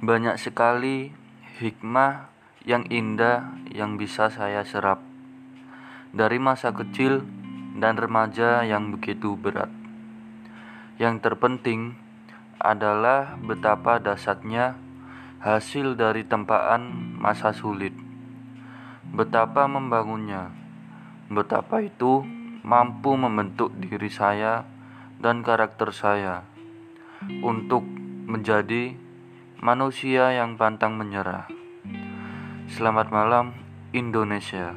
Banyak sekali hikmah yang indah yang bisa saya serap dari masa kecil dan remaja yang begitu berat. Yang terpenting adalah betapa dasarnya hasil dari tempaan masa sulit. Betapa membangunnya, betapa itu mampu membentuk diri saya dan karakter saya untuk menjadi manusia yang pantang menyerah. Selamat malam, Indonesia.